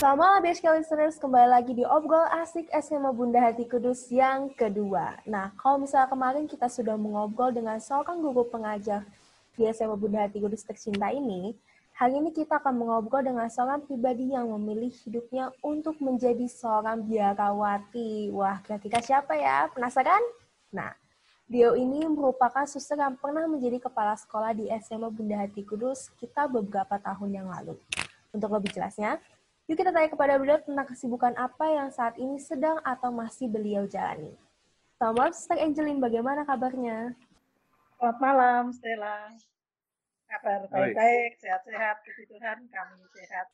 Selamat malam BSK listeners, kembali lagi di Obrol Asik SMA Bunda Hati Kudus yang kedua. Nah, kalau misalnya kemarin kita sudah mengobrol dengan seorang guru pengajar di SMA Bunda Hati Kudus tercinta ini, hari ini kita akan mengobrol dengan seorang pribadi yang memilih hidupnya untuk menjadi seorang biarawati. Wah, kira-kira siapa ya? Penasaran? Nah, Dio ini merupakan suster yang pernah menjadi kepala sekolah di SMA Bunda Hati Kudus kita beberapa tahun yang lalu. Untuk lebih jelasnya, Yuk kita tanya kepada beliau tentang kesibukan apa yang saat ini sedang atau masih beliau jalani. Selamat malam, Sister Angelin. Bagaimana kabarnya? Selamat malam, Stella. Kabar baik-baik, sehat-sehat, puji Tuhan, kami sehat.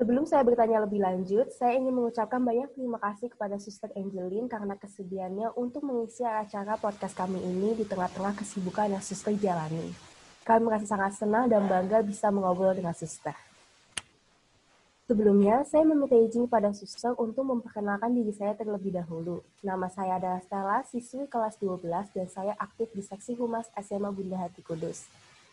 Sebelum saya bertanya lebih lanjut, saya ingin mengucapkan banyak terima kasih kepada Sister Angelin karena kesediaannya untuk mengisi acara podcast kami ini di tengah-tengah kesibukan yang Sister jalani. Kami merasa sangat senang dan bangga bisa mengobrol dengan Sister. Sebelumnya, saya meminta izin pada suster untuk memperkenalkan diri saya terlebih dahulu. Nama saya adalah Stella, siswi kelas 12, dan saya aktif di Seksi Humas SMA Bunda Hati Kudus.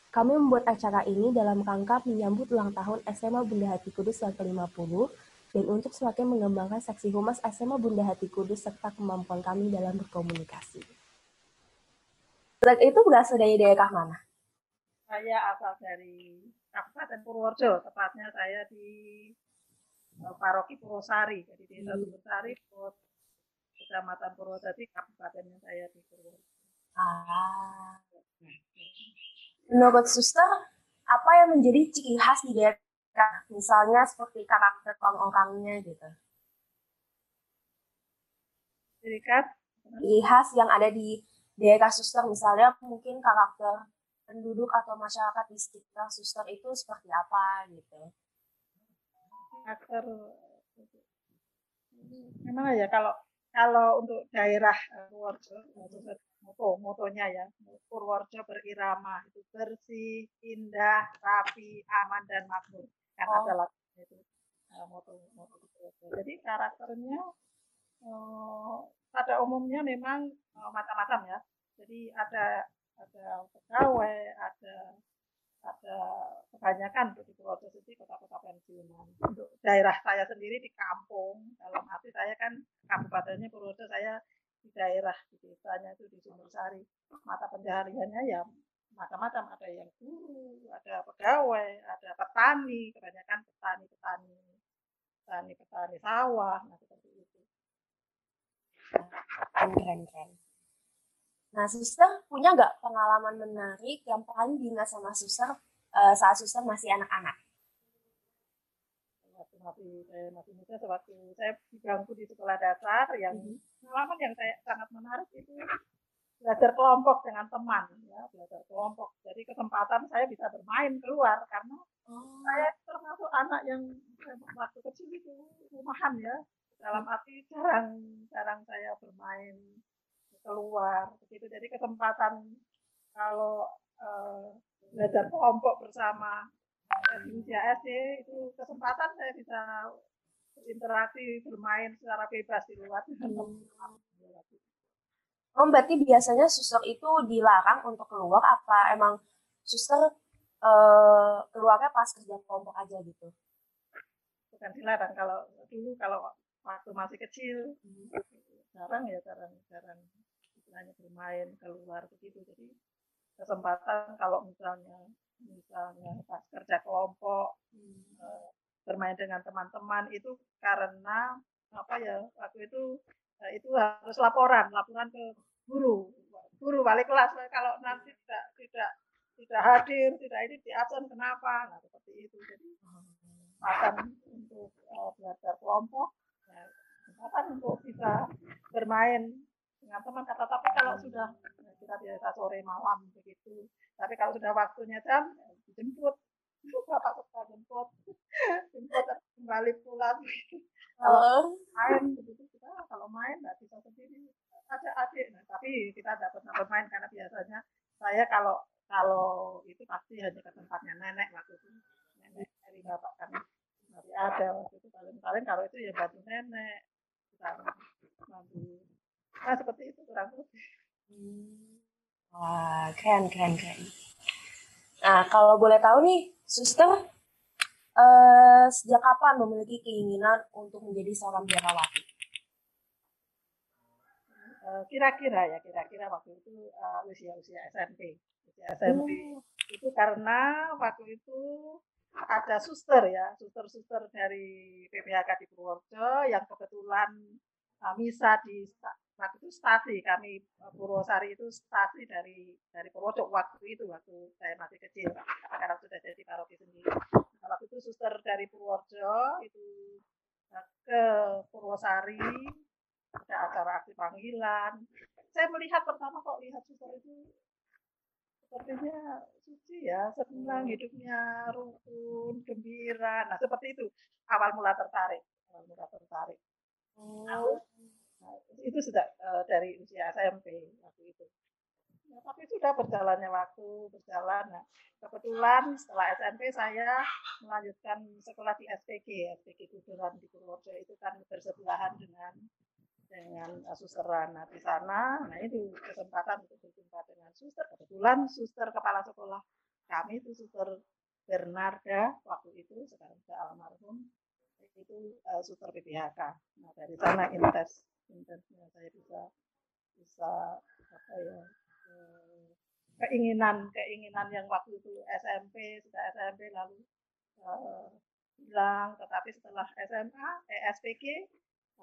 Kami membuat acara ini dalam rangka menyambut ulang tahun SMA Bunda Hati Kudus yang ke-50, dan untuk semakin mengembangkan Seksi Humas SMA Bunda Hati Kudus serta kemampuan kami dalam berkomunikasi. itu berasal dari daerah mana? Saya asal dari Kabupaten Purworejo, tepatnya saya di uh, Paroki Purwosari, jadi desa hmm. Sumbersari, Kecamatan Purwodadi, kabupatennya saya di Purworejo. Ah. Menurut suster, apa yang menjadi ciri khas di daerah, misalnya seperti karakter orang-orangnya gitu? Ciri khas? Ciri khas yang ada di daerah suster, misalnya mungkin karakter penduduk atau masyarakat di sekitar suster itu seperti apa gitu. Karakter gimana ya kalau kalau untuk daerah eh, Purworejo moto motonya ya Purworejo berirama itu bersih indah rapi aman dan makmur. Kan oh. ada lagunya itu uh, moto moto jadi karakternya uh, pada umumnya memang macam-macam ya. Jadi ada ada pegawai, ada ada kebanyakan di Purworejo kota-kota pensiunan. Untuk daerah saya sendiri di kampung, dalam arti saya kan kabupatennya Purworejo, saya di daerah di desanya itu di Sumbersari. Mata pencahariannya ya macam-macam, ada yang guru, ada pegawai, ada petani, kebanyakan petani-petani, petani-petani sawah, nah seperti itu. Keren, keren. Nah, suster punya nggak pengalaman menarik yang paling diingat sama suster uh, saat suster masih anak-anak? Waktu masih saya masih muda, sewaktu saya diganggu di sekolah dasar, yang -hmm. pengalaman yang saya sangat menarik itu belajar kelompok dengan teman, ya belajar kelompok. Jadi kesempatan saya bisa bermain keluar karena oh. saya termasuk anak yang waktu kecil itu rumahan ya, dalam arti jarang jarang saya bermain keluar begitu jadi kesempatan kalau uh, belajar kelompok bersama Indonesia SD itu kesempatan saya bisa berinteraksi bermain secara bebas di luar hmm. Oh, berarti biasanya suster itu dilarang untuk keluar apa emang suster uh, keluarnya pas kerja kelompok aja gitu? Bukan dilarang kalau dulu kalau waktu masih kecil hmm. jarang ya jarang jarang istilahnya bermain keluar begitu. Jadi kesempatan kalau misalnya misalnya pas kerja kelompok hmm. Eh, bermain dengan teman-teman itu karena apa ya waktu itu eh, itu harus laporan laporan ke guru. Guru balik kelas kalau nanti tidak tidak tidak hadir tidak ini di absen kenapa? Nah seperti itu. Jadi akan untuk uh, belajar kelompok ya, kesempatan untuk bisa bermain dengan teman kata tapi kalau sudah kita biasa sore malam begitu. Tapi kalau sudah waktunya jam dijemput bapak suka jemput. Jemput kembali pulang. Kalau main begitu kita kalau main nggak bisa sendiri. Ada adik nah, tapi kita dapat bermain karena biasanya saya kalau kalau itu pasti hanya ke tempatnya nenek waktu itu. Nenek dari bapak kan masih ada waktu itu paling-paling kalau itu ya bantu nenek kita bantu Nah, seperti itu kurang lebih. Hmm. Wah, keren, keren, keren. Nah, kalau boleh tahu nih, suster, uh, sejak kapan memiliki keinginan untuk menjadi seorang biarawati? Eh, kira-kira ya, kira-kira waktu itu uh, usia-usia SMP. Usia SMP hmm. itu karena waktu itu ada suster ya, suster-suster dari PPHK di Purworejo yang kebetulan uh, misa di waktu itu stasi kami Purwosari itu stasi dari dari Purworejo waktu itu waktu saya masih kecil. Sekarang sudah jadi paroki sendiri. Nah, waktu itu suster dari Purworejo itu ke Purwosari ada acara aksi panggilan. Saya melihat pertama kok lihat suster itu sepertinya suci ya senang hidupnya rukun gembira. Nah seperti itu. Awal mula tertarik awal mula tertarik. Oh. Nah, itu sudah uh, dari usia SMP waktu itu. Ya, tapi sudah berjalannya waktu, berjalan. Nah, kebetulan setelah SMP saya melanjutkan sekolah di SPG, SPG Kuduran di Purworejo itu kan bersebelahan dengan dengan uh, susteran. Nah, di sana, nah itu kesempatan untuk berjumpa dengan suster. Kebetulan suster kepala sekolah kami itu suster Bernarda waktu itu, sekarang sudah almarhum, itu uh, suster PPHK. Nah, dari sana intes intensnya saya bisa bisa apa ya eh, keinginan keinginan yang waktu itu SMP sudah SMP lalu uh, hilang. Tetapi setelah SMA eh, SPG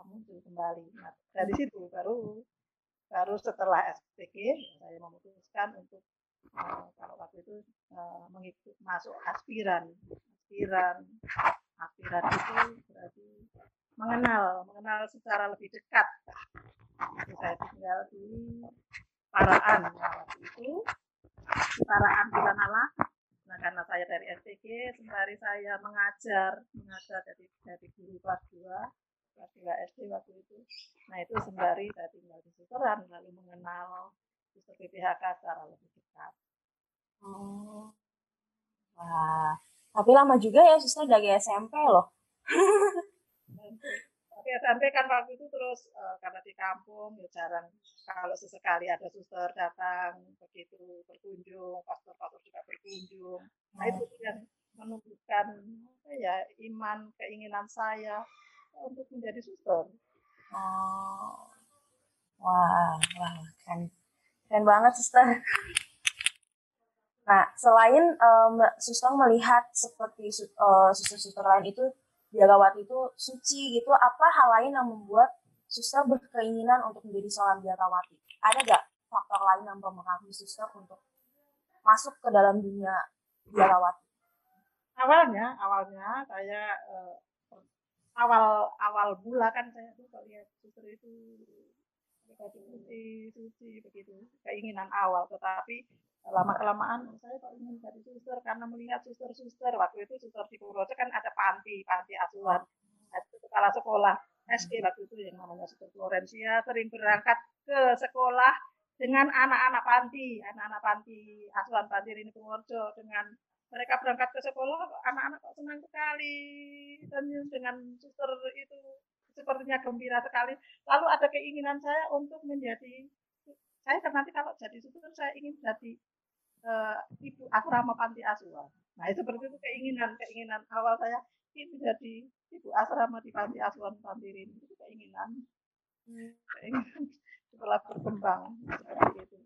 muncul kembali. Nah, dari situ baru baru setelah SPG saya memutuskan untuk uh, kalau waktu itu uh, mengikut masuk aspiran aspiran aspiran itu berarti mengenal, mengenal secara lebih dekat. Saya tinggal di Paraan waktu itu, di Paraan Nala. Nah, karena saya dari STG, sembari saya mengajar, mengajar dari, dari guru kelas 2, kelas 2 SD waktu itu. Nah, itu sembari saya tinggal di Suteran, lalu mengenal suster PPHK secara lebih dekat. Oh. Wah, tapi lama juga ya suster dari SMP loh. Tapi SMP kan waktu itu terus uh, karena di kampung ya jarang kalau sesekali ada suster datang begitu berkunjung, pastor-pastor juga berkunjung. Nah itu hmm. yang menumbuhkan ya iman keinginan saya untuk menjadi suster. Oh. Wah, wah, kan keren banget suster. Nah, selain um, suster melihat seperti uh, suster-suster lain itu biarawati itu suci gitu apa hal lain yang membuat suster berkeinginan untuk menjadi seorang biarawati ada gak faktor lain yang mempengaruhi suster untuk masuk ke dalam dunia biarawati awalnya awalnya saya eh, awal awal bula kan saya tuh lihat suster itu suci suci begitu keinginan awal tetapi lama kelamaan saya kok ingin jadi suster karena melihat suster-suster waktu itu suster di Purworejo kan ada panti panti asuhan. Itu kepala sekolah SD waktu itu yang namanya suster Florencia sering berangkat ke sekolah dengan anak-anak panti anak-anak panti asuhan panti ini Purworejo. Dengan mereka berangkat ke sekolah anak-anak kok senang sekali. Dan dengan suster itu sepertinya gembira sekali. Lalu ada keinginan saya untuk menjadi saya kan nanti kalau jadi suster saya ingin jadi uh, ibu asrama panti asuhan. Nah, seperti itu keinginan keinginan awal saya ini menjadi ibu asrama di panti asuhan panti ini itu keinginan keinginan setelah berkembang seperti itu.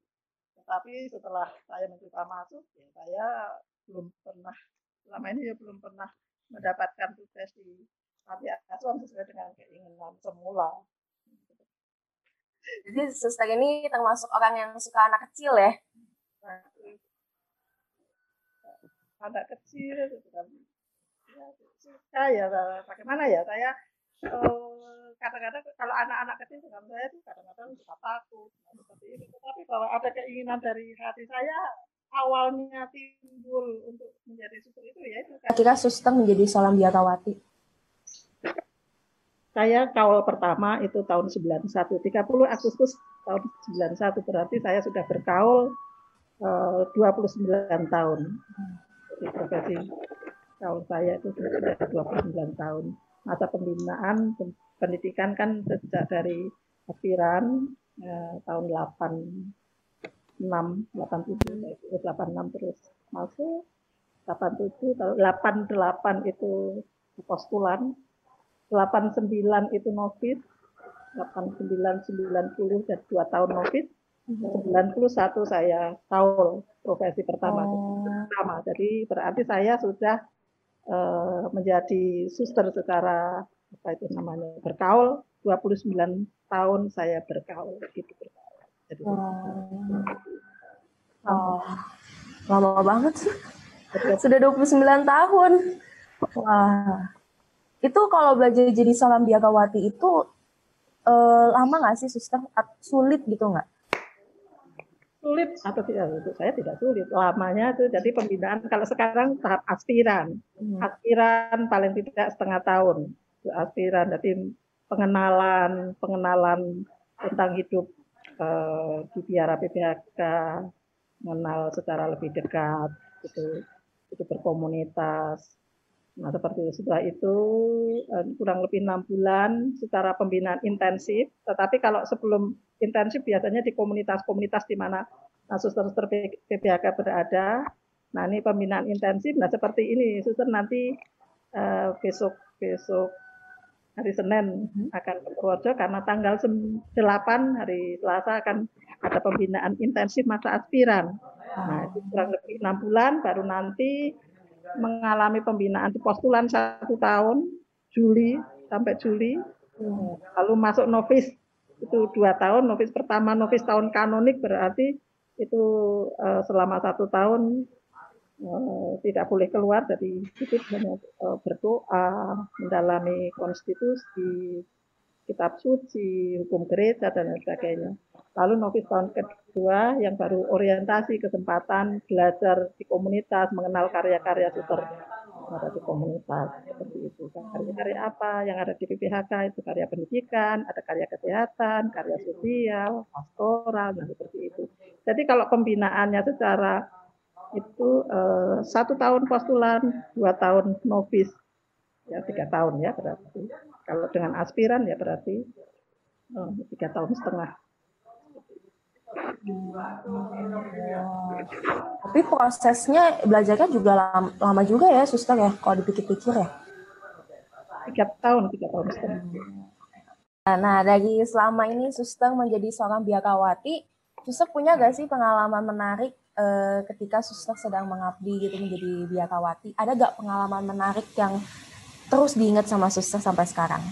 Tetapi setelah saya mencoba masuk, ya saya belum pernah selama ini ya belum pernah mendapatkan tugas di panti asuhan sesuai dengan keinginan semula. Jadi suster ini termasuk orang yang suka anak kecil ya? Anak kecil gitu kan ya suka ya bagaimana ya? Saya eh, kadang-kadang kalau anak-anak kecil dengan saya itu kadang-kadang suka takut seperti itu. Tetapi kalau ada keinginan dari hati saya awalnya timbul untuk menjadi suster itu ya itu ketika suster menjadi salam biatawati saya kawal pertama itu tahun 91 30 Agustus tahun 91 berarti saya sudah berkaul 29 tahun di profesi tahun saya itu sudah 29 tahun. Masa pembinaan pendidikan kan sejak dari aspiran eh, tahun 86, 87, 86 terus masuk 87 kalau 88 itu postulan 89 itu novis 89 90 dan 2 tahun novis 91 saya tahu profesi pertama oh. pertama jadi berarti saya sudah uh, menjadi suster secara apa itu namanya berkaul 29 tahun saya berkaul gitu berkaul jadi oh. oh. lama banget sih sudah 29 tahun wah itu kalau belajar jadi salam biagawati itu uh, lama nggak sih suster? Sulit gitu nggak? Sulit atau tidak? Untuk saya tidak sulit. Lamanya itu jadi pembinaan. Kalau sekarang tahap aspiran, hmm. aspiran paling tidak setengah tahun. Aspiran, jadi pengenalan, pengenalan tentang hidup uh, di biara PPHK, mengenal secara lebih dekat, itu, itu berkomunitas, Nah, seperti itu. Setelah itu eh, kurang lebih enam bulan secara pembinaan intensif. Tetapi kalau sebelum intensif biasanya di komunitas-komunitas di mana nah, suster-suster PPHK berada. Nah, ini pembinaan intensif. Nah, seperti ini, suster nanti uh, besok besok hari Senin mhm. akan ke Purworejo karena tanggal 8 hari Selasa akan ada pembinaan intensif masa aspiran. Nah, itu kurang lebih enam bulan baru nanti mengalami pembinaan di postulan satu tahun Juli sampai Juli. Lalu masuk novis itu dua tahun novis pertama novis tahun kanonik berarti itu uh, selama satu tahun uh, tidak boleh keluar dari itu hanya uh, berdoa mendalami konstitusi kitab suci hukum gereja dan lain sebagainya. Lalu novis tahun kedua yang baru orientasi kesempatan belajar di komunitas mengenal karya-karya suster ada di komunitas seperti itu karya-karya apa yang ada di PPHK itu karya pendidikan ada karya kesehatan karya sosial pastoral dan seperti itu. Jadi kalau pembinaannya secara itu eh, satu tahun postulan dua tahun novis ya tiga tahun ya berarti. Kalau dengan aspiran ya berarti eh, tiga tahun setengah tapi prosesnya belajarnya juga lama, lama juga ya, suster ya, kalau dipikir-pikir ya. Tiga tahun, tiga tahun setengah. Nah, dari selama ini suster menjadi seorang biakawati, suster punya gak sih pengalaman menarik eh, ketika suster sedang mengabdi gitu menjadi biakawati? Ada gak pengalaman menarik yang terus diingat sama suster sampai sekarang?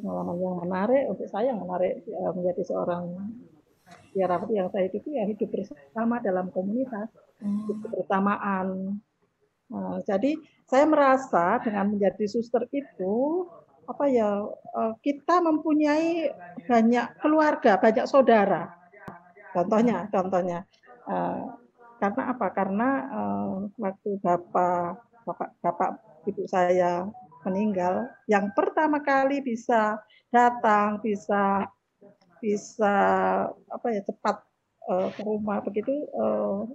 Pengalaman yang menarik untuk saya yang menarik ya, menjadi seorang ya rapat yang saya hidup ya hidup bersama dalam komunitas hmm. hidup bersamaan. Nah, jadi saya merasa dengan menjadi suster itu apa ya eh, kita mempunyai banyak keluarga banyak saudara. Contohnya contohnya eh, karena apa? Karena eh, waktu bapak bapak bapak ibu saya meninggal yang pertama kali bisa datang bisa bisa apa ya cepat uh, ke rumah begitu uh,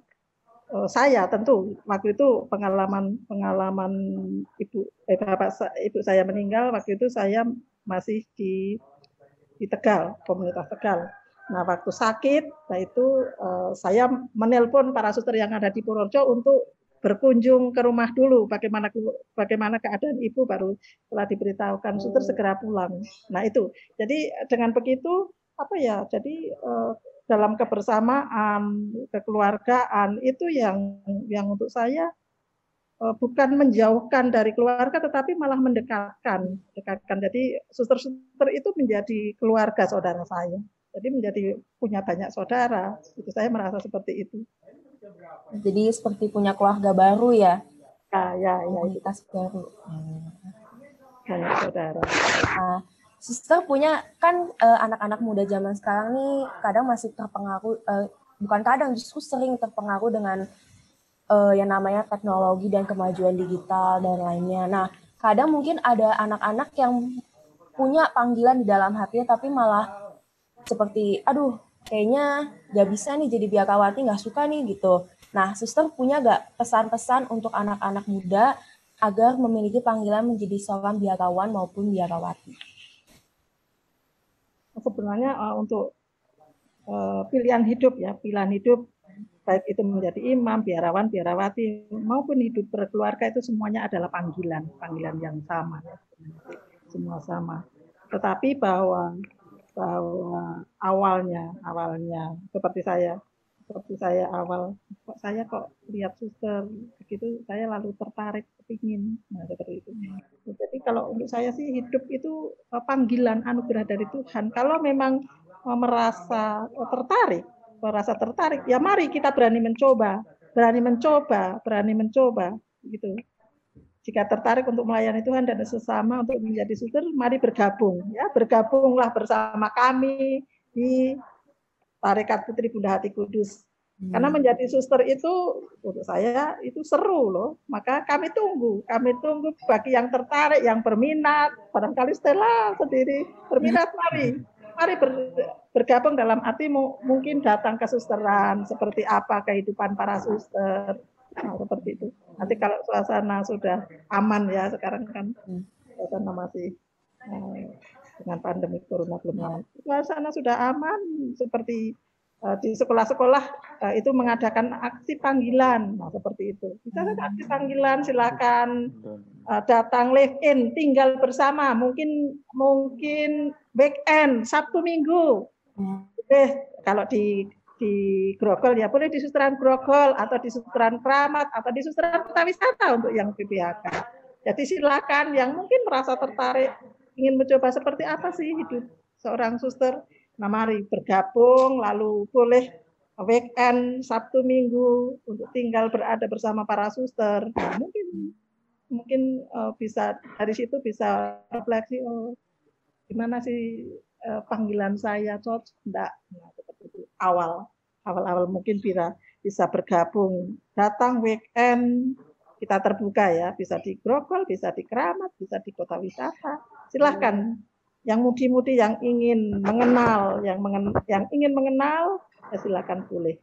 uh, saya tentu waktu itu pengalaman pengalaman ibu eh, bapak ibu saya meninggal waktu itu saya masih di di Tegal komunitas Tegal. Nah waktu sakit nah itu uh, saya menelpon para suster yang ada di Purworejo untuk berkunjung ke rumah dulu bagaimana bagaimana keadaan ibu baru setelah diberitahukan suster segera pulang. Nah itu. Jadi dengan begitu apa ya jadi uh, dalam kebersamaan kekeluargaan itu yang yang untuk saya uh, bukan menjauhkan dari keluarga tetapi malah mendekatkan dekatkan jadi suster-suster itu menjadi keluarga saudara saya. Jadi menjadi punya banyak saudara. Itu saya merasa seperti itu. Jadi seperti punya keluarga baru ya? Ya ya, ya. Komunitas baru. Banyak saudara. Nah, Sister punya kan uh, anak-anak muda zaman sekarang nih kadang masih terpengaruh uh, bukan kadang justru sering terpengaruh dengan uh, yang namanya teknologi dan kemajuan digital dan lainnya. Nah, kadang mungkin ada anak-anak yang punya panggilan di dalam hatinya tapi malah seperti aduh kayaknya gak bisa nih jadi biakawati nggak suka nih gitu. Nah, suster punya gak pesan-pesan untuk anak-anak muda agar memiliki panggilan menjadi seorang biakawan maupun biakawati? Sebenarnya uh, untuk uh, pilihan hidup ya pilihan hidup baik itu menjadi imam, biarawan, biarawati maupun hidup berkeluarga itu semuanya adalah panggilan, panggilan yang sama, semua sama. Tetapi bahwa bahwa awalnya, awalnya seperti saya, seperti saya awal, kok saya kok lihat suster begitu, saya lalu tertarik, kepingin, nah seperti itu. Jadi kalau untuk saya sih hidup itu eh, panggilan anugerah dari Tuhan. Kalau memang eh, merasa tertarik, merasa tertarik, ya mari kita berani mencoba, berani mencoba, berani mencoba, gitu. Jika tertarik untuk melayani Tuhan dan sesama untuk menjadi suster, mari bergabung, ya bergabunglah bersama kami di Tarekat Putri Bunda Hati Kudus. Karena hmm. menjadi suster itu untuk saya itu seru loh. Maka kami tunggu, kami tunggu bagi yang tertarik, yang berminat, barangkali Stella sendiri berminat mari mari ber, bergabung dalam arti mungkin datang ke susteran seperti apa kehidupan para suster. Nah, seperti itu. Nanti kalau suasana sudah aman ya sekarang kan. Hmm. suasana masih eh, dengan pandemi corona belum aman. Suasana sudah aman seperti di sekolah-sekolah eh, itu mengadakan aksi panggilan nah seperti itu bisa ada aksi panggilan silakan uh, datang live in tinggal bersama mungkin mungkin weekend Sabtu Minggu hmm. eh kalau di di Grogol ya boleh di susteran Grogol atau di susteran Kramat atau di susteran kota wisata untuk yang PPHK. Jadi silakan yang mungkin merasa tertarik ingin mencoba seperti apa sih hidup seorang suster. Nah mari bergabung lalu boleh weekend Sabtu Minggu untuk tinggal berada bersama para suster. Nah, mungkin mungkin uh, bisa dari situ bisa refleksi oh gimana sih uh, panggilan saya cocok enggak? Nah, seperti itu awal awal-awal mungkin bisa bisa bergabung. Datang weekend kita terbuka ya bisa di Grogol bisa di Keramat bisa di kota wisata. Silahkan yang mudi-mudi yang ingin mengenal yang mengen, yang ingin mengenal ya silakan boleh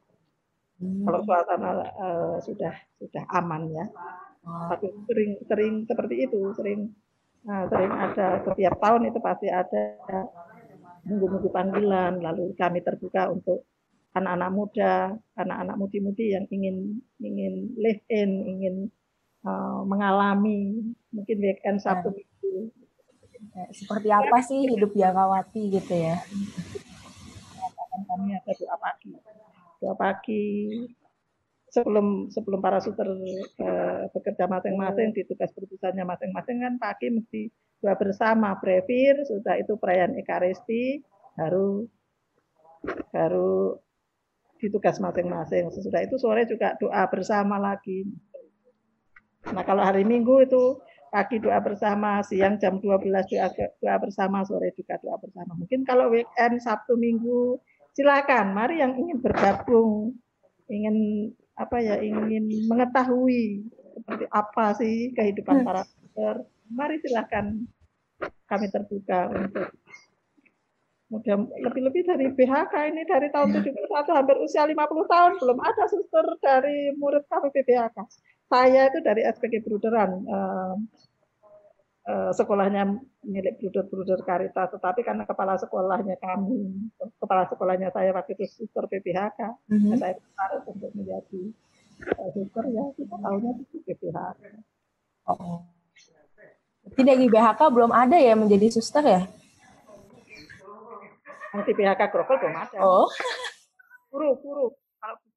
hmm. kalau suasana uh, sudah sudah aman ya tapi sering sering seperti itu, sering nah, sering ada setiap tahun itu pasti ada minggu-minggu panggilan, lalu kami terbuka untuk anak-anak muda, anak-anak mudi-mudi yang ingin ingin live in, ingin uh, mengalami mungkin weekend Sabtu nah. Minggu. Seperti apa sih hidup Yakawati gitu ya? Kami ada doa pagi, doa pagi, sebelum sebelum para suter uh, bekerja masing-masing di tugas perutusannya masing-masing kan pagi mesti dua bersama. Brevir sudah itu perayaan ekaristi baru baru di tugas masing-masing. Sesudah itu sore juga doa bersama lagi. Nah kalau hari minggu itu pagi doa bersama siang jam 12 doa, doa bersama sore juga doa bersama mungkin kalau weekend Sabtu Minggu silakan mari yang ingin bergabung ingin apa ya ingin mengetahui seperti apa sih kehidupan hmm. para dokter, mari silahkan kami terbuka untuk mudah lebih-lebih dari BHK ini dari tahun 71 hmm. hampir usia 50 tahun belum ada suster dari murid kami BHK. Saya itu dari SPG Bruderan uh, uh, sekolahnya milik bruder-bruder Karitas tetapi karena kepala sekolahnya kami kepala sekolahnya saya waktu itu suster PPHK mm-hmm. saya tertarik untuk menjadi suster ya kita tahunya itu PPHK oh. tidak di BHK belum ada ya menjadi suster ya? Yang di PPHK Grogol belum ada. Oh. Guru guru kalau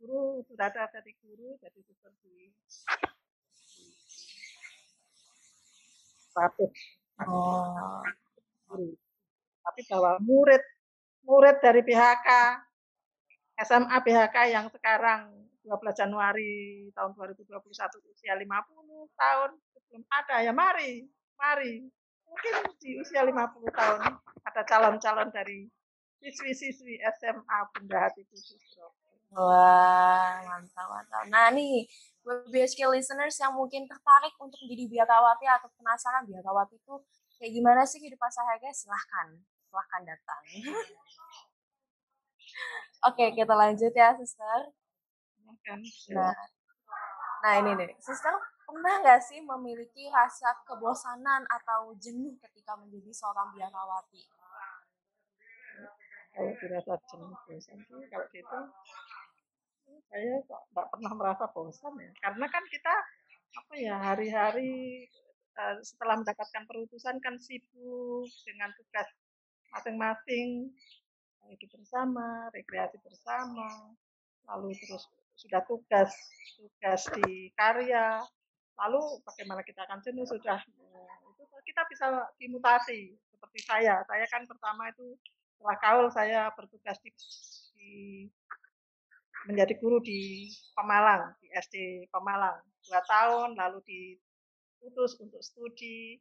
guru sudah ada jadi guru jadi suster di status. Oh. Tapi bahwa murid murid dari PHK SMA PHK yang sekarang 12 Januari tahun 2021 usia 50 tahun belum ada. Ya mari mari. Mungkin di usia 50 tahun ada calon-calon dari siswi-siswi SMA Bunda Hati Khusus Wah, mantap, mantap. Nah, nih, buat BSK listeners yang mungkin tertarik untuk menjadi biakawati atau penasaran biakawati itu kayak gimana sih kehidupan sehari silahkan, silahkan datang. Oke, kita lanjut ya, Sister. Nah, nah ini nih, Sister, pernah nggak sih memiliki rasa kebosanan atau jenuh ketika menjadi seorang biakawati? Kalau dirasa jenuh bosan sih, kalau gitu saya nggak pernah merasa bosan ya. Karena kan kita apa ya hari-hari uh, setelah mendapatkan perutusan kan sibuk dengan tugas masing-masing hidup bersama rekreasi bersama lalu terus sudah tugas tugas di karya lalu bagaimana kita akan jenuh sudah. Uh, itu kita bisa dimutasi seperti saya. Saya kan pertama itu setelah kaul saya bertugas di, di menjadi guru di Pemalang, di SD Pemalang. Dua tahun, lalu diputus untuk studi,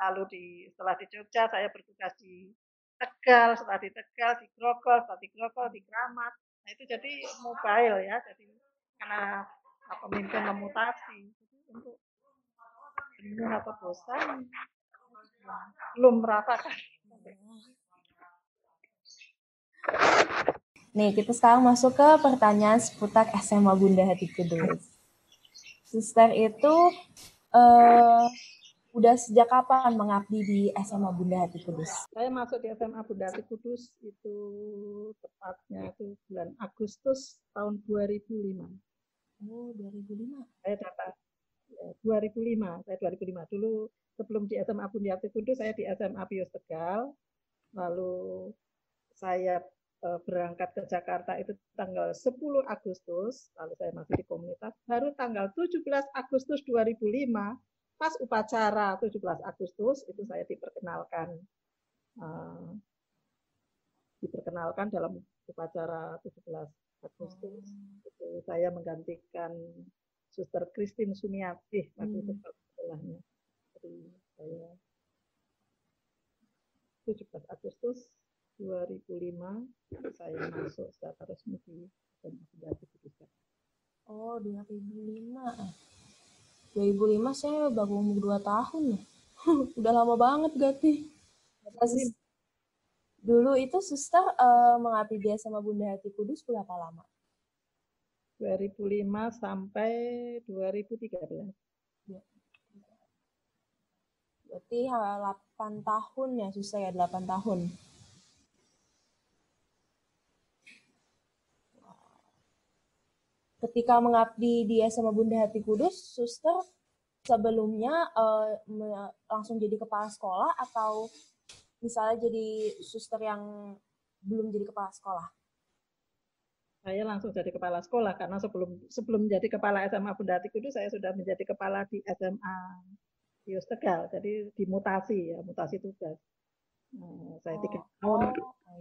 lalu di setelah di Jogja saya bertugas di Tegal, setelah di Tegal, di Grogol, setelah di Grogol, di Kramat. Nah itu jadi mobile ya, jadi karena pemimpin memutasi. Jadi untuk jenuh atau bosan belum merasakan. Nih, kita sekarang masuk ke pertanyaan seputar SMA Bunda Hati Kudus. Suster itu uh, udah sejak kapan mengabdi di SMA Bunda Hati Kudus? Saya masuk di SMA Bunda Hati Kudus itu tepatnya itu bulan Agustus tahun 2005. Oh, 2005. Saya dapat ya, 2005, saya 2005. Dulu sebelum di SMA Bunda Hati Kudus, saya di SMA Pius Tegal. Lalu saya berangkat ke Jakarta itu tanggal 10 Agustus, lalu saya masih di komunitas, baru tanggal 17 Agustus 2005, pas upacara 17 Agustus, itu saya diperkenalkan. Uh, diperkenalkan dalam upacara 17 Agustus. Hmm. Itu saya menggantikan Suster Christine Sumiati waktu itu hmm. sekolahnya. Jadi saya 17 Agustus 2005 saya masuk secara resmi di SMA Kudus. Oh, 2005. 2005 saya baru umur 2 tahun ya. Udah lama banget Gati. Masih dulu itu suster uh, mengabdi dia sama Bunda Hati Kudus berapa lama? 2005 sampai 2013. Ya. Berarti 8 tahun ya susah ya 8 tahun. Ketika mengabdi di SMA Bunda Hati Kudus, suster sebelumnya uh, langsung jadi kepala sekolah atau misalnya jadi suster yang belum jadi kepala sekolah? Saya langsung jadi kepala sekolah karena sebelum sebelum jadi kepala SMA Bunda Hati Kudus saya sudah menjadi kepala di SMA Yus Tegal, jadi dimutasi ya, mutasi tugas. Nah, saya tiga oh. tahun,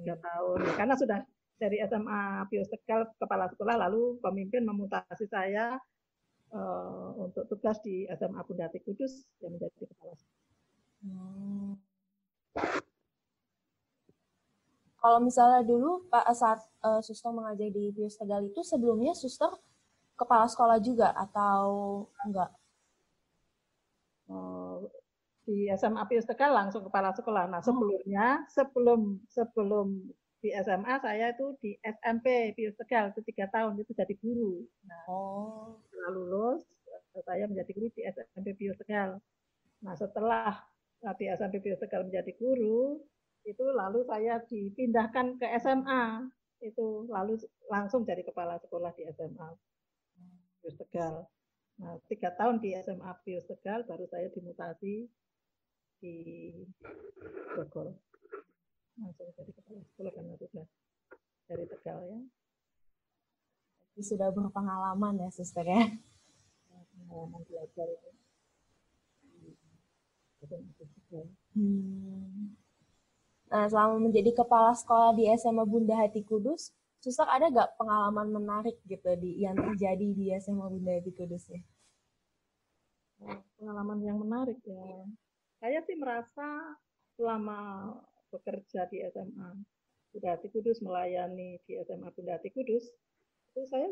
tiga tahun, karena sudah dari SMA Pius Tegal kepala sekolah lalu pemimpin memutasi saya uh, untuk tugas di SMA Bundati Kudus yang menjadi kepala sekolah. Hmm. Kalau misalnya dulu Pak saat uh, suster mengajar di Pius Tegal itu sebelumnya suster kepala sekolah juga atau enggak? Uh, di SMA Pius Tegal langsung kepala sekolah. Nah, oh. sebelumnya sebelum sebelum di SMA saya itu di SMP Pius Tegal itu tiga tahun itu jadi guru. Nah, oh. setelah lulus saya menjadi guru di SMP Pius Tegal. Nah setelah di SMP Pius Tegal menjadi guru itu lalu saya dipindahkan ke SMA itu lalu langsung jadi kepala sekolah di SMA Pius Tegal. Nah tiga tahun di SMA Pius Tegal baru saya dimutasi di Bogor langsung jadi kepala sekolah karena sudah dari Tegal ya. Jadi sudah berpengalaman ya suster ya. Pengalaman belajar itu. Hmm. Nah, selama menjadi kepala sekolah di SMA Bunda Hati Kudus, suster ada gak pengalaman menarik gitu di yang terjadi di SMA Bunda Hati Kudus ya? Pengalaman yang menarik ya. Saya sih merasa selama bekerja di SMA Bundati Kudus, melayani di SMA Bundati Kudus, itu saya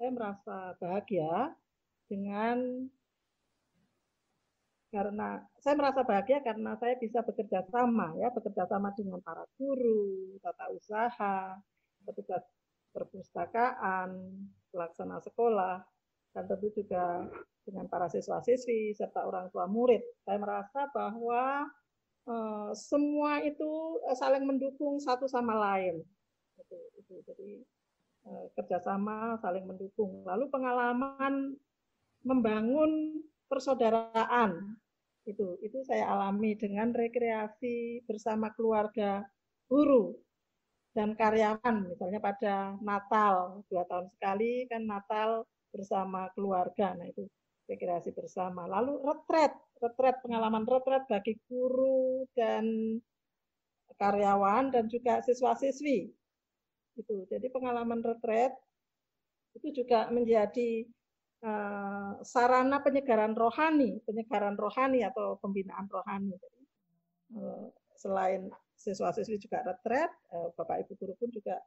saya merasa bahagia dengan karena saya merasa bahagia karena saya bisa bekerja sama ya bekerja sama dengan para guru, tata usaha, petugas perpustakaan, pelaksana sekolah, dan tentu juga dengan para siswa-siswi serta orang tua murid. Saya merasa bahwa Eh, semua itu eh, saling mendukung satu sama lain. Itu, itu. Jadi eh, kerjasama, saling mendukung. Lalu pengalaman membangun persaudaraan itu itu saya alami dengan rekreasi bersama keluarga guru dan karyawan misalnya pada Natal dua tahun sekali kan Natal bersama keluarga nah itu rekreasi bersama lalu retret retret pengalaman retret bagi guru dan karyawan dan juga siswa-siswi itu jadi pengalaman retret itu juga menjadi uh, sarana penyegaran rohani penyegaran rohani atau pembinaan rohani uh, selain siswa-siswi juga retret, eh, Bapak Ibu guru pun juga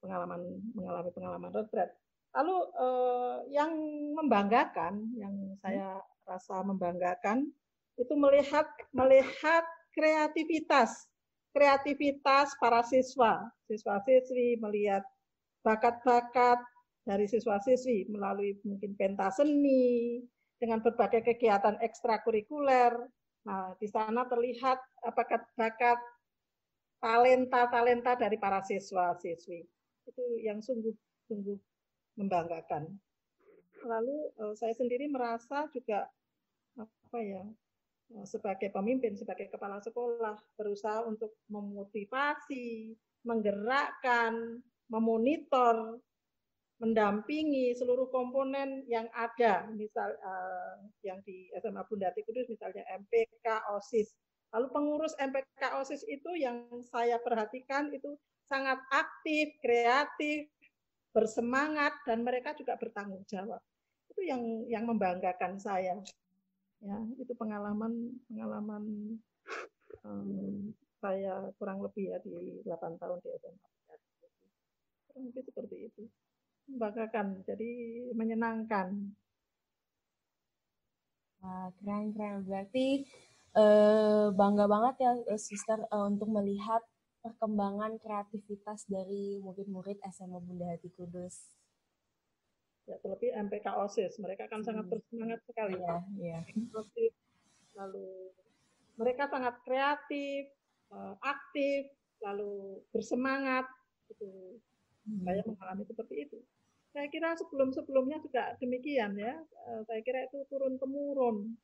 pengalaman mengalami pengalaman retret. Lalu eh, yang membanggakan, yang saya rasa membanggakan itu melihat melihat kreativitas kreativitas para siswa, siswa-siswi melihat bakat-bakat dari siswa-siswi melalui mungkin pentas seni dengan berbagai kegiatan ekstrakurikuler. Nah, di sana terlihat bakat-bakat talenta-talenta dari para siswa-siswi. Itu yang sungguh-sungguh membanggakan. Lalu eh, saya sendiri merasa juga apa ya eh, sebagai pemimpin, sebagai kepala sekolah berusaha untuk memotivasi, menggerakkan, memonitor, mendampingi seluruh komponen yang ada, misal uh, yang di SMA Bunda Kudus, misalnya MPK, OSIS, Lalu pengurus MPK OSIS itu yang saya perhatikan itu sangat aktif, kreatif, bersemangat dan mereka juga bertanggung jawab. Itu yang yang membanggakan saya. Ya, itu pengalaman pengalaman um, saya kurang lebih ya di 8 tahun di SMA. Lebih seperti itu. Membanggakan, jadi menyenangkan. Keren keren. Berarti uh, bangga banget ya uh, Sister uh, untuk melihat perkembangan kreativitas dari murid-murid SMA Bunda Hati Kudus. Ya, terlebih MPK OSIS, mereka kan hmm. sangat bersemangat sekali. Ya, ya. Lalu mereka sangat kreatif, aktif, lalu bersemangat. Itu hmm. saya mengalami seperti itu. Saya kira sebelum-sebelumnya juga demikian ya. Saya kira itu turun temurun,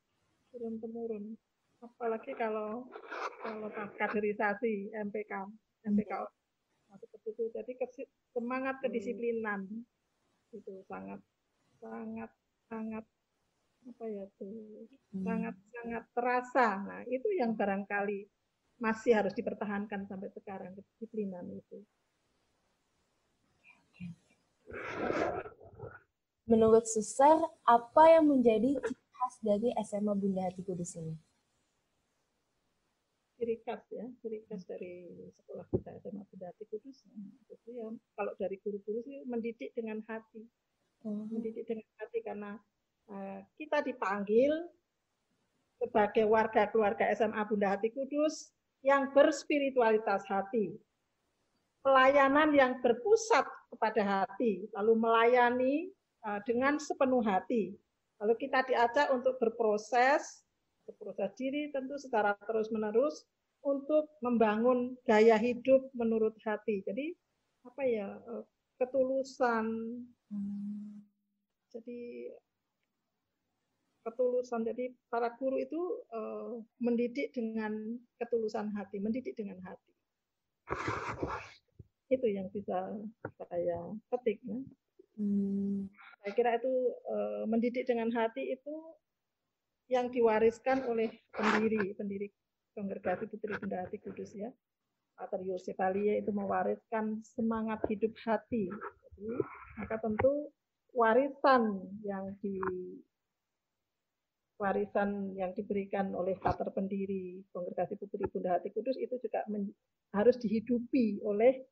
turun temurun apalagi kalau kalau kaderisasi MPK MPK seperti itu jadi semangat hmm. kedisiplinan itu sangat sangat sangat apa ya tuh hmm. sangat sangat terasa. Nah itu yang barangkali masih harus dipertahankan sampai sekarang kedisiplinan itu. Menurut Suster apa yang menjadi ciri khas dari SMA Bunda Hati Kudus ini ciri khas ya, ciri khas dari sekolah kita SMA Bendati Kudus. Itu ya, kalau dari guru-guru sih mendidik dengan hati, hmm. mendidik dengan hati karena uh, kita dipanggil sebagai warga keluarga SMA Bunda Hati Kudus yang berspiritualitas hati, pelayanan yang berpusat kepada hati, lalu melayani uh, dengan sepenuh hati. Lalu kita diajak untuk berproses proses diri tentu secara terus-menerus untuk membangun gaya hidup menurut hati. Jadi apa ya eh, ketulusan. Hmm. Jadi ketulusan. Jadi para guru itu uh, mendidik dengan ketulusan hati, mendidik dengan hati. Itu yang bisa saya petik. Ya. Hmm. Saya kira itu uh, mendidik dengan hati itu yang diwariskan oleh pendiri pendiri kongregasi Putri Bunda Hati Kudus ya. Pater Yosef itu mewariskan semangat hidup hati. Jadi, maka tentu warisan yang di warisan yang diberikan oleh pater pendiri kongregasi Putri Bunda Hati Kudus itu juga men, harus dihidupi oleh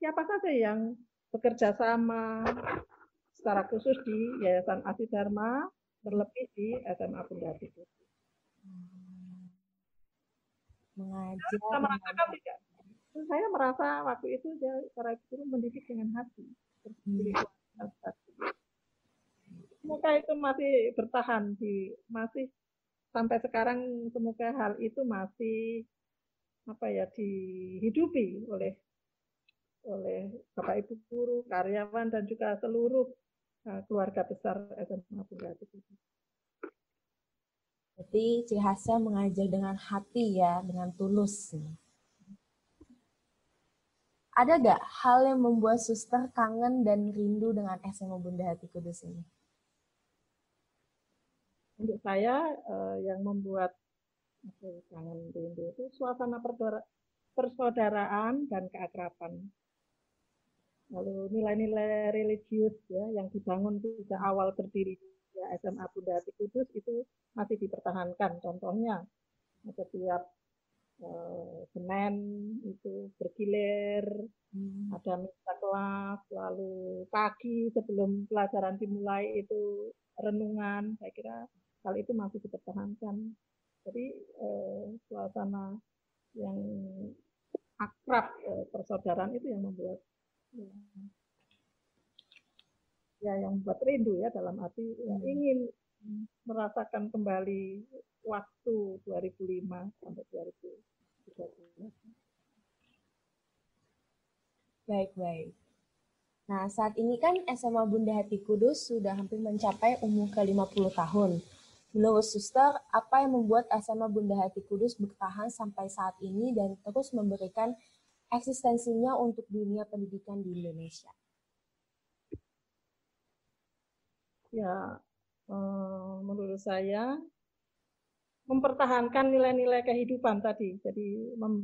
siapa saja yang bekerja sama secara khusus di Yayasan Asi Dharma terlebih di SMA Bunda itu. Mengajar. Sama kan tidak. Saya merasa waktu itu dia para guru mendidik dengan hati. Semoga itu masih bertahan di masih sampai sekarang semoga hal itu masih apa ya dihidupi oleh oleh Bapak Ibu guru, karyawan dan juga seluruh uh, keluarga besar SMA Bunda Hati Kudus. Jadi ciri khasnya mengajar dengan hati ya, dengan tulus. Ada gak hal yang membuat suster kangen dan rindu dengan SMA Bunda Hati Kudus ini? Untuk saya uh, yang membuat kangen rindu itu suasana persaudaraan dan keakraban. Lalu nilai-nilai religius ya yang dibangun sejak awal berdiri ya, SMA Bunda Hati Kudus itu masih dipertahankan. Contohnya setiap uh, Senin itu bergilir, hmm. ada misa kelas, lalu pagi sebelum pelajaran dimulai itu renungan, saya kira hal itu masih dipertahankan. Jadi eh, suasana yang akrab eh, persaudaraan itu yang membuat ya, ya yang membuat rindu ya dalam arti ya, hmm. ingin merasakan kembali waktu 2005 sampai 2013. Baik, baik. Nah, saat ini kan SMA Bunda Hati Kudus sudah hampir mencapai umur ke-50 tahun. Menurut Suster, apa yang membuat SMA Bunda Hati Kudus bertahan sampai saat ini dan terus memberikan eksistensinya untuk dunia pendidikan di Indonesia? Ya, Eh, menurut saya mempertahankan nilai-nilai kehidupan tadi, jadi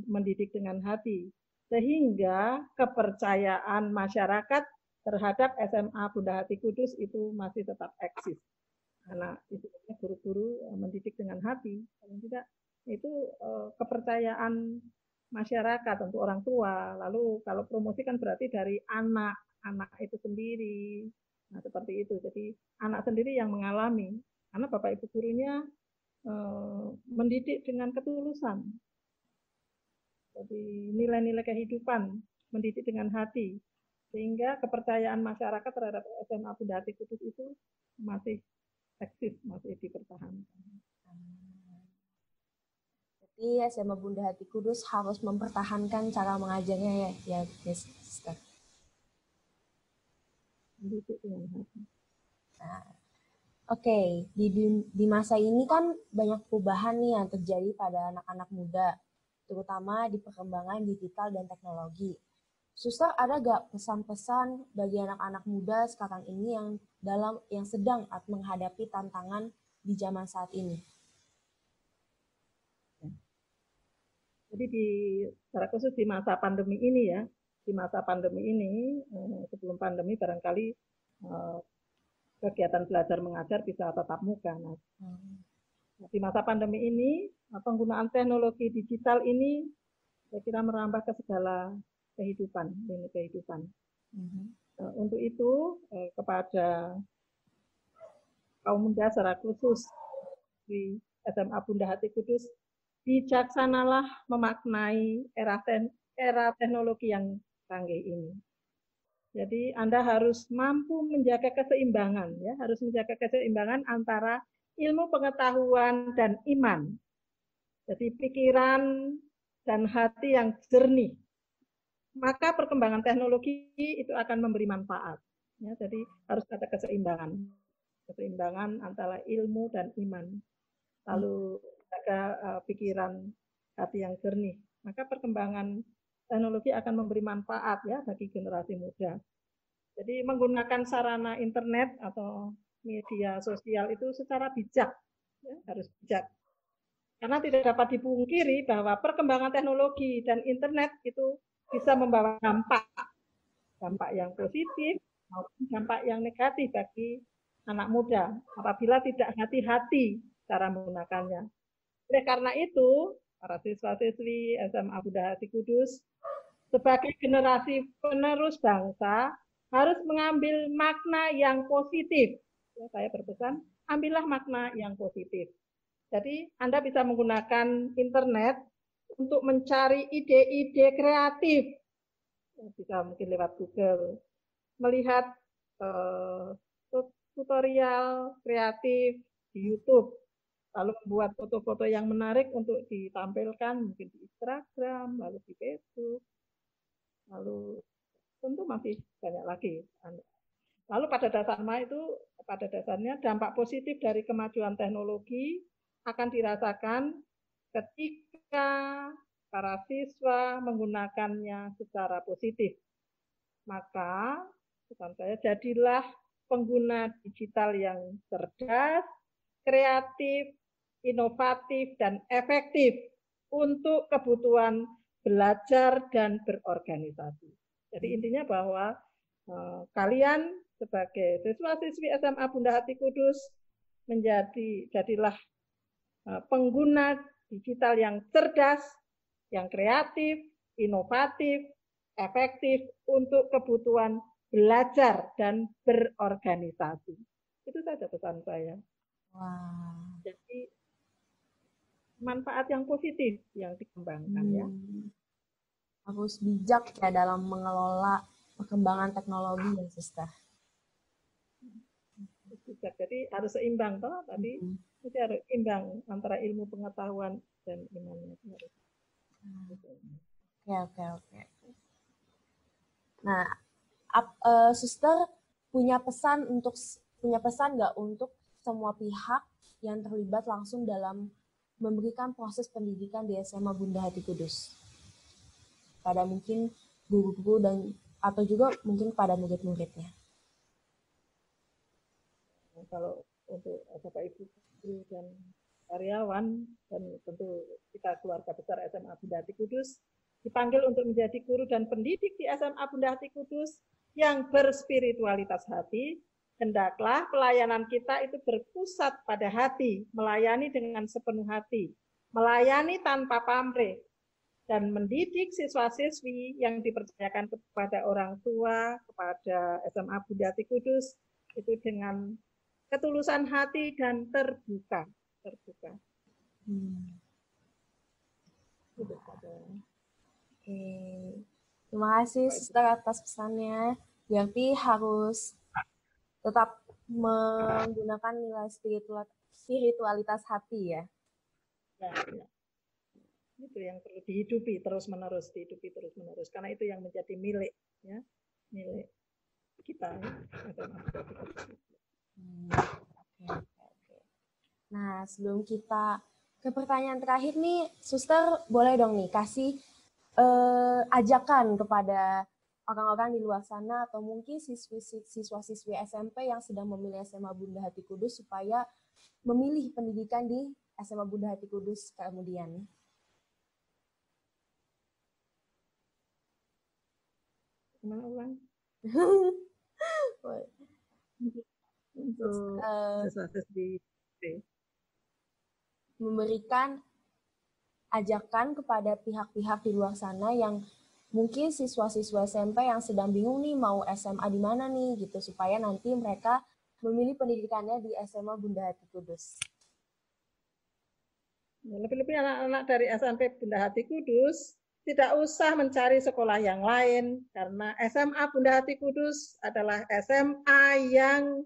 mendidik dengan hati, sehingga kepercayaan masyarakat terhadap SMA Bunda Hati Kudus itu masih tetap eksis. Karena itu guru-guru mendidik dengan hati, kalau tidak itu eh, kepercayaan masyarakat untuk orang tua. Lalu kalau promosi kan berarti dari anak, anak itu sendiri, Nah, seperti itu. Jadi anak sendiri yang mengalami, karena Bapak Ibu gurunya e, mendidik dengan ketulusan. Jadi nilai-nilai kehidupan, mendidik dengan hati. Sehingga kepercayaan masyarakat terhadap SMA Bunda Hati Kudus itu masih eksis, masih dipertahankan. Jadi SMA Bunda Hati Kudus harus mempertahankan cara mengajarnya ya, ya, ya Sister. Nah, Oke, okay. di, di masa ini kan banyak perubahan nih yang terjadi pada anak-anak muda, terutama di perkembangan digital dan teknologi. Suster, ada gak pesan-pesan bagi anak-anak muda sekarang ini yang dalam yang sedang menghadapi tantangan di zaman saat ini? Jadi di secara khusus di masa pandemi ini ya, di masa pandemi ini, eh, sebelum pandemi barangkali eh, kegiatan belajar mengajar bisa tatap muka. Nah, di masa pandemi ini, eh, penggunaan teknologi digital ini saya kira merambah ke segala kehidupan, ini kehidupan. Hmm. Untuk itu, kepada kaum muda secara khusus di SMA Bunda Hati Kudus, bijaksanalah memaknai era, era teknologi yang canggih ini. Jadi Anda harus mampu menjaga keseimbangan, ya, harus menjaga keseimbangan antara ilmu pengetahuan dan iman. Jadi pikiran dan hati yang jernih. Maka perkembangan teknologi itu akan memberi manfaat. Ya, jadi harus ada keseimbangan. Keseimbangan antara ilmu dan iman. Lalu jaga uh, pikiran hati yang jernih. Maka perkembangan teknologi akan memberi manfaat ya bagi generasi muda. Jadi menggunakan sarana internet atau media sosial itu secara bijak, ya, harus bijak. Karena tidak dapat dipungkiri bahwa perkembangan teknologi dan internet itu bisa membawa dampak, dampak yang positif maupun dampak yang negatif bagi anak muda apabila tidak hati-hati cara menggunakannya. Oleh karena itu, para siswa-siswi SMA Bunda Hati Kudus sebagai generasi penerus bangsa harus mengambil makna yang positif. Ya, saya berpesan, ambillah makna yang positif. Jadi Anda bisa menggunakan internet untuk mencari ide-ide kreatif. Ya, bisa mungkin lewat Google. Melihat uh, tutorial kreatif di YouTube. Lalu membuat foto-foto yang menarik untuk ditampilkan mungkin di Instagram, lalu di Facebook, lalu tentu masih banyak lagi. Lalu pada dasarnya itu pada dasarnya dampak positif dari kemajuan teknologi akan dirasakan ketika para siswa menggunakannya secara positif. Maka pesan saya jadilah pengguna digital yang cerdas, kreatif, inovatif, dan efektif untuk kebutuhan belajar dan berorganisasi. Jadi intinya bahwa eh, kalian sebagai siswa-siswi SMA Bunda Hati Kudus menjadi jadilah eh, pengguna digital yang cerdas, yang kreatif, inovatif, efektif untuk kebutuhan belajar dan berorganisasi. Itu saja pesan saya. Wow. Jadi manfaat yang positif yang dikembangkan ya. hmm. ya. Harus bijak ya dalam mengelola perkembangan teknologi ya, Sister. Bijak. Jadi harus seimbang toh tadi. Hmm. Jadi harus imbang antara ilmu pengetahuan dan imannya. Hmm. Oke, oke, oke. Nah, up, uh, Sister punya pesan untuk punya pesan nggak untuk semua pihak yang terlibat langsung dalam memberikan proses pendidikan di SMA Bunda Hati Kudus pada mungkin guru-guru dan atau juga mungkin pada murid-muridnya. Kalau untuk Bapak Ibu guru dan karyawan dan tentu kita keluarga besar SMA Bunda Hati Kudus dipanggil untuk menjadi guru dan pendidik di SMA Bunda Hati Kudus yang berspiritualitas hati hendaklah pelayanan kita itu berpusat pada hati, melayani dengan sepenuh hati, melayani tanpa pamrih, dan mendidik siswa-siswi yang dipercayakan kepada orang tua, kepada SMA Budati Kudus, itu dengan ketulusan hati dan terbuka. terbuka. Hmm. Oke. Terima kasih Sister atas pesannya. Berarti harus tetap menggunakan nilai spiritualitas hati ya. Ya, ya. Itu yang perlu dihidupi terus menerus, dihidupi terus menerus karena itu yang menjadi milik ya, milik kita. Hmm, Nah, sebelum kita ke pertanyaan terakhir nih, Suster boleh dong nih kasih eh, ajakan kepada orang-orang di luar sana atau mungkin siswa-siswi SMP yang sedang memilih SMA Bunda Hati Kudus supaya memilih pendidikan di SMA Bunda Hati Kudus kemudian. ulang? Untuk uh, memberikan ajakan kepada pihak-pihak di luar sana yang mungkin siswa-siswa SMP yang sedang bingung nih mau SMA di mana nih gitu supaya nanti mereka memilih pendidikannya di SMA Bunda Hati Kudus. Lebih-lebih anak-anak dari SMP Bunda Hati Kudus tidak usah mencari sekolah yang lain karena SMA Bunda Hati Kudus adalah SMA yang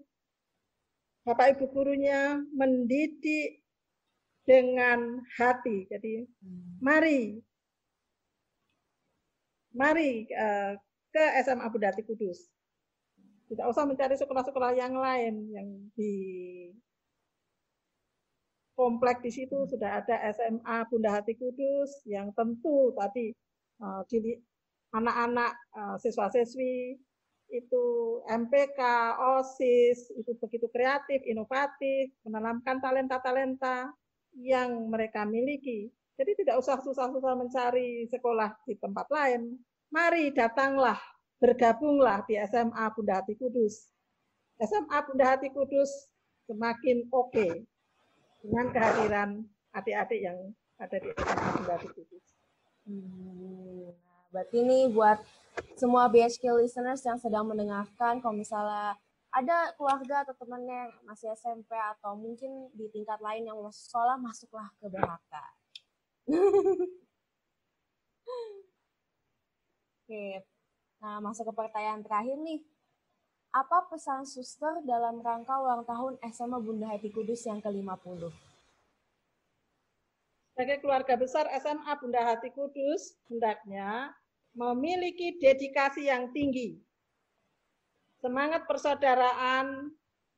Bapak Ibu gurunya mendidik dengan hati. Jadi hmm. mari mari uh, ke SMA Budati Kudus. Tidak usah mencari sekolah-sekolah yang lain yang di komplek di situ sudah ada SMA Bunda Hati Kudus yang tentu tadi uh, anak-anak uh, siswa-siswi itu MPK, OSIS, itu begitu kreatif, inovatif, menanamkan talenta-talenta yang mereka miliki jadi tidak usah susah-susah mencari sekolah di tempat lain. Mari datanglah, bergabunglah di SMA Bunda Hati Kudus. SMA Bunda Hati Kudus semakin oke okay dengan kehadiran adik-adik yang ada di SMA Bunda Hati Kudus. Hmm, nah, berarti ini buat semua BHK listeners yang sedang mendengarkan, kalau misalnya ada keluarga atau temannya yang masih SMP atau mungkin di tingkat lain yang masuk sekolah, masuklah ke BHK. Oke, nah masuk ke pertanyaan terakhir nih. Apa pesan suster dalam rangka ulang tahun SMA Bunda Hati Kudus yang ke-50? Sebagai keluarga besar SMA Bunda Hati Kudus, hendaknya memiliki dedikasi yang tinggi, semangat persaudaraan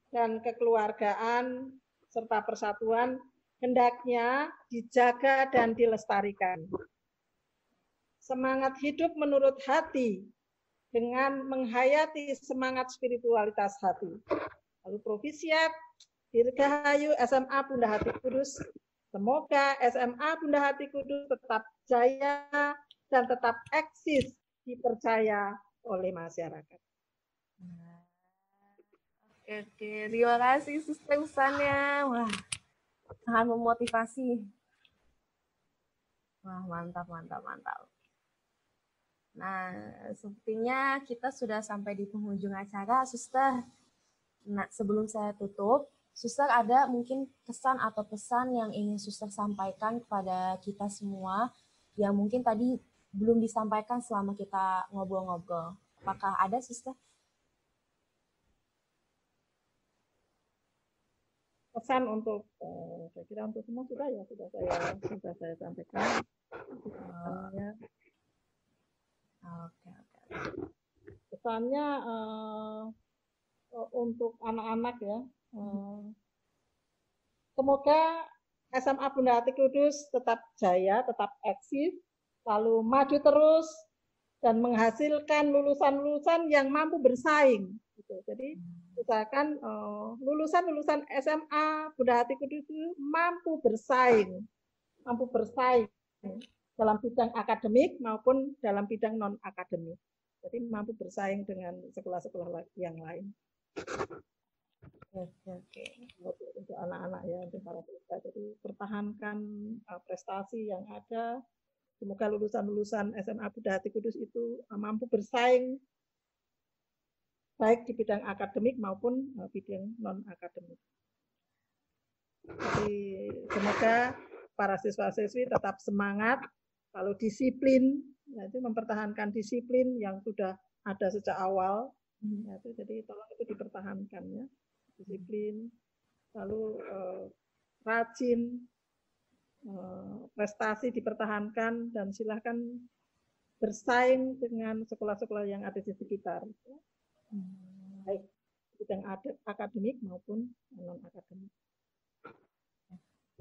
dan kekeluargaan serta persatuan hendaknya dijaga dan dilestarikan. Semangat hidup menurut hati dengan menghayati semangat spiritualitas hati. Lalu Provisiat, Dirgahayu SMA Bunda Hati Kudus, semoga SMA Bunda Hati Kudus tetap jaya dan tetap eksis dipercaya oleh masyarakat. Oke, oke. terima kasih suster pesannya. Wah, sangat memotivasi. Wah, mantap, mantap, mantap. Nah, sepertinya kita sudah sampai di penghujung acara, suster. Nah, sebelum saya tutup, suster ada mungkin kesan atau pesan yang ingin suster sampaikan kepada kita semua yang mungkin tadi belum disampaikan selama kita ngobrol-ngobrol. Apakah ada, suster? Pesan untuk uh, saya kira untuk semua sudah ya sudah saya sudah saya sampaikan. Pesannya oke oke. pesannya uh, untuk anak-anak ya uh, semoga SMA Bunda Hati Kudus tetap jaya tetap eksis lalu maju terus dan menghasilkan lulusan-lulusan yang mampu bersaing gitu jadi misalkan uh, lulusan-lulusan SMA Bunda Hati Kudus itu mampu bersaing, mampu bersaing dalam bidang akademik maupun dalam bidang non akademik. Jadi mampu bersaing dengan sekolah-sekolah yang lain. Oke. Untuk anak-anak ya, untuk para siswa. Jadi pertahankan uh, prestasi yang ada. Semoga lulusan-lulusan SMA Bunda Hati Kudus itu uh, mampu bersaing baik di bidang akademik maupun eh, bidang non akademik. Jadi semoga para siswa-siswi tetap semangat, kalau disiplin, ya itu mempertahankan disiplin yang sudah ada sejak awal. Ya, itu, jadi tolong itu dipertahankan ya, disiplin, lalu eh, rajin, eh, prestasi dipertahankan dan silahkan bersaing dengan sekolah-sekolah yang ada di sekitar. Ya baik bidang akademik maupun non akademik.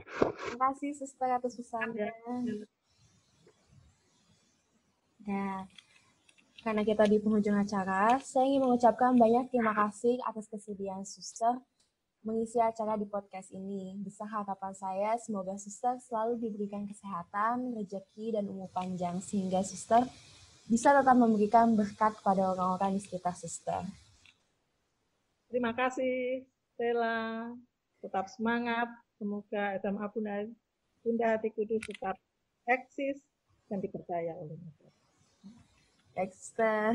Terima kasih Suster atas pesannya. Nah, karena kita di penghujung acara, saya ingin mengucapkan banyak terima kasih atas kesediaan Suster mengisi acara di podcast ini. Besar harapan saya semoga Suster selalu diberikan kesehatan, rezeki, dan umur panjang sehingga Suster bisa tetap memberikan berkat kepada orang-orang di sekitar suster. Terima kasih, Stella. Tetap semangat. Semoga SMA Bunda, Bunda Hati Kudus tetap eksis dan dipercaya oleh masyarakat. Ekster.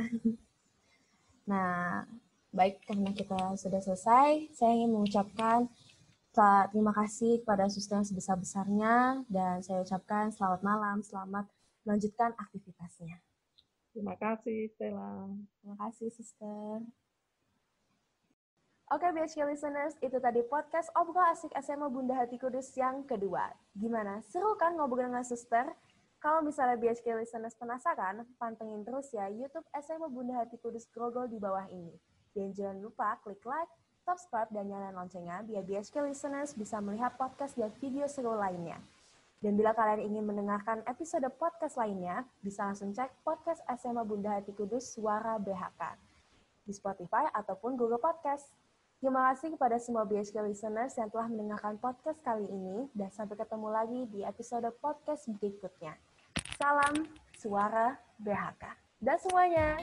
Nah, baik karena kita sudah selesai, saya ingin mengucapkan terima kasih kepada suster yang sebesar-besarnya dan saya ucapkan selamat malam, selamat melanjutkan aktivitasnya. Terima kasih, Stella. Terima kasih, Sister. Oke, BHK listeners, itu tadi podcast Obrol Asik SMA Bunda Hati Kudus yang kedua. Gimana? Seru kan ngobrol dengan suster? Kalau misalnya BHK listeners penasaran, pantengin terus ya YouTube SMA Bunda Hati Kudus Grogol di bawah ini. Dan jangan lupa klik like, subscribe, dan nyalain loncengnya biar BHK listeners bisa melihat podcast dan video seru lainnya. Dan bila kalian ingin mendengarkan episode podcast lainnya, bisa langsung cek podcast SMA Bunda Hati Kudus Suara BHK di Spotify ataupun Google Podcast. Terima kasih kepada semua BHK listeners yang telah mendengarkan podcast kali ini dan sampai ketemu lagi di episode podcast berikutnya. Salam Suara BHK. Dan semuanya.